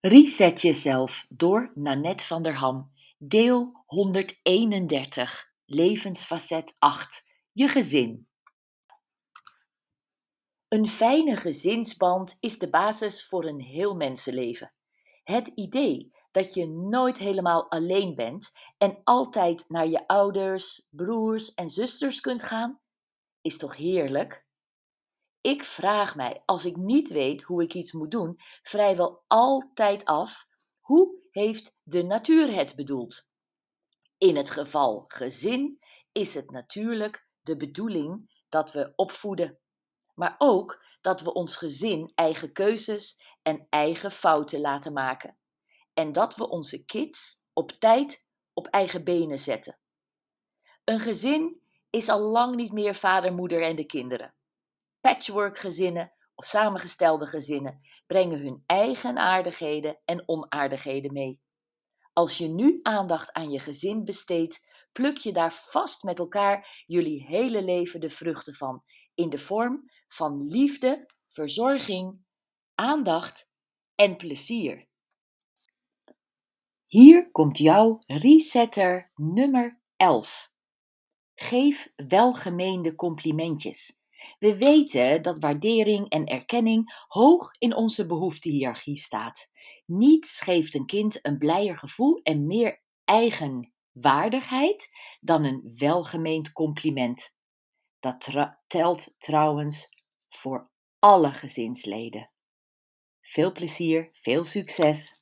Reset jezelf door Nanette van der Ham. Deel 131. Levensfacet 8. Je gezin. Een fijne gezinsband is de basis voor een heel mensenleven. Het idee dat je nooit helemaal alleen bent en altijd naar je ouders, broers en zusters kunt gaan, is toch heerlijk? Ik vraag mij, als ik niet weet hoe ik iets moet doen, vrijwel altijd af: hoe heeft de natuur het bedoeld? In het geval gezin is het natuurlijk de bedoeling dat we opvoeden, maar ook dat we ons gezin eigen keuzes en eigen fouten laten maken. En dat we onze kids op tijd op eigen benen zetten. Een gezin is al lang niet meer vader, moeder en de kinderen. Patchworkgezinnen of samengestelde gezinnen brengen hun eigen aardigheden en onaardigheden mee. Als je nu aandacht aan je gezin besteedt, pluk je daar vast met elkaar jullie hele leven de vruchten van, in de vorm van liefde, verzorging, aandacht en plezier. Hier komt jouw resetter nummer 11. Geef welgemeende complimentjes. We weten dat waardering en erkenning hoog in onze behoeftehiërarchie staat. Niets geeft een kind een blijer gevoel en meer eigenwaardigheid dan een welgemeend compliment. Dat telt trouwens voor alle gezinsleden. Veel plezier, veel succes!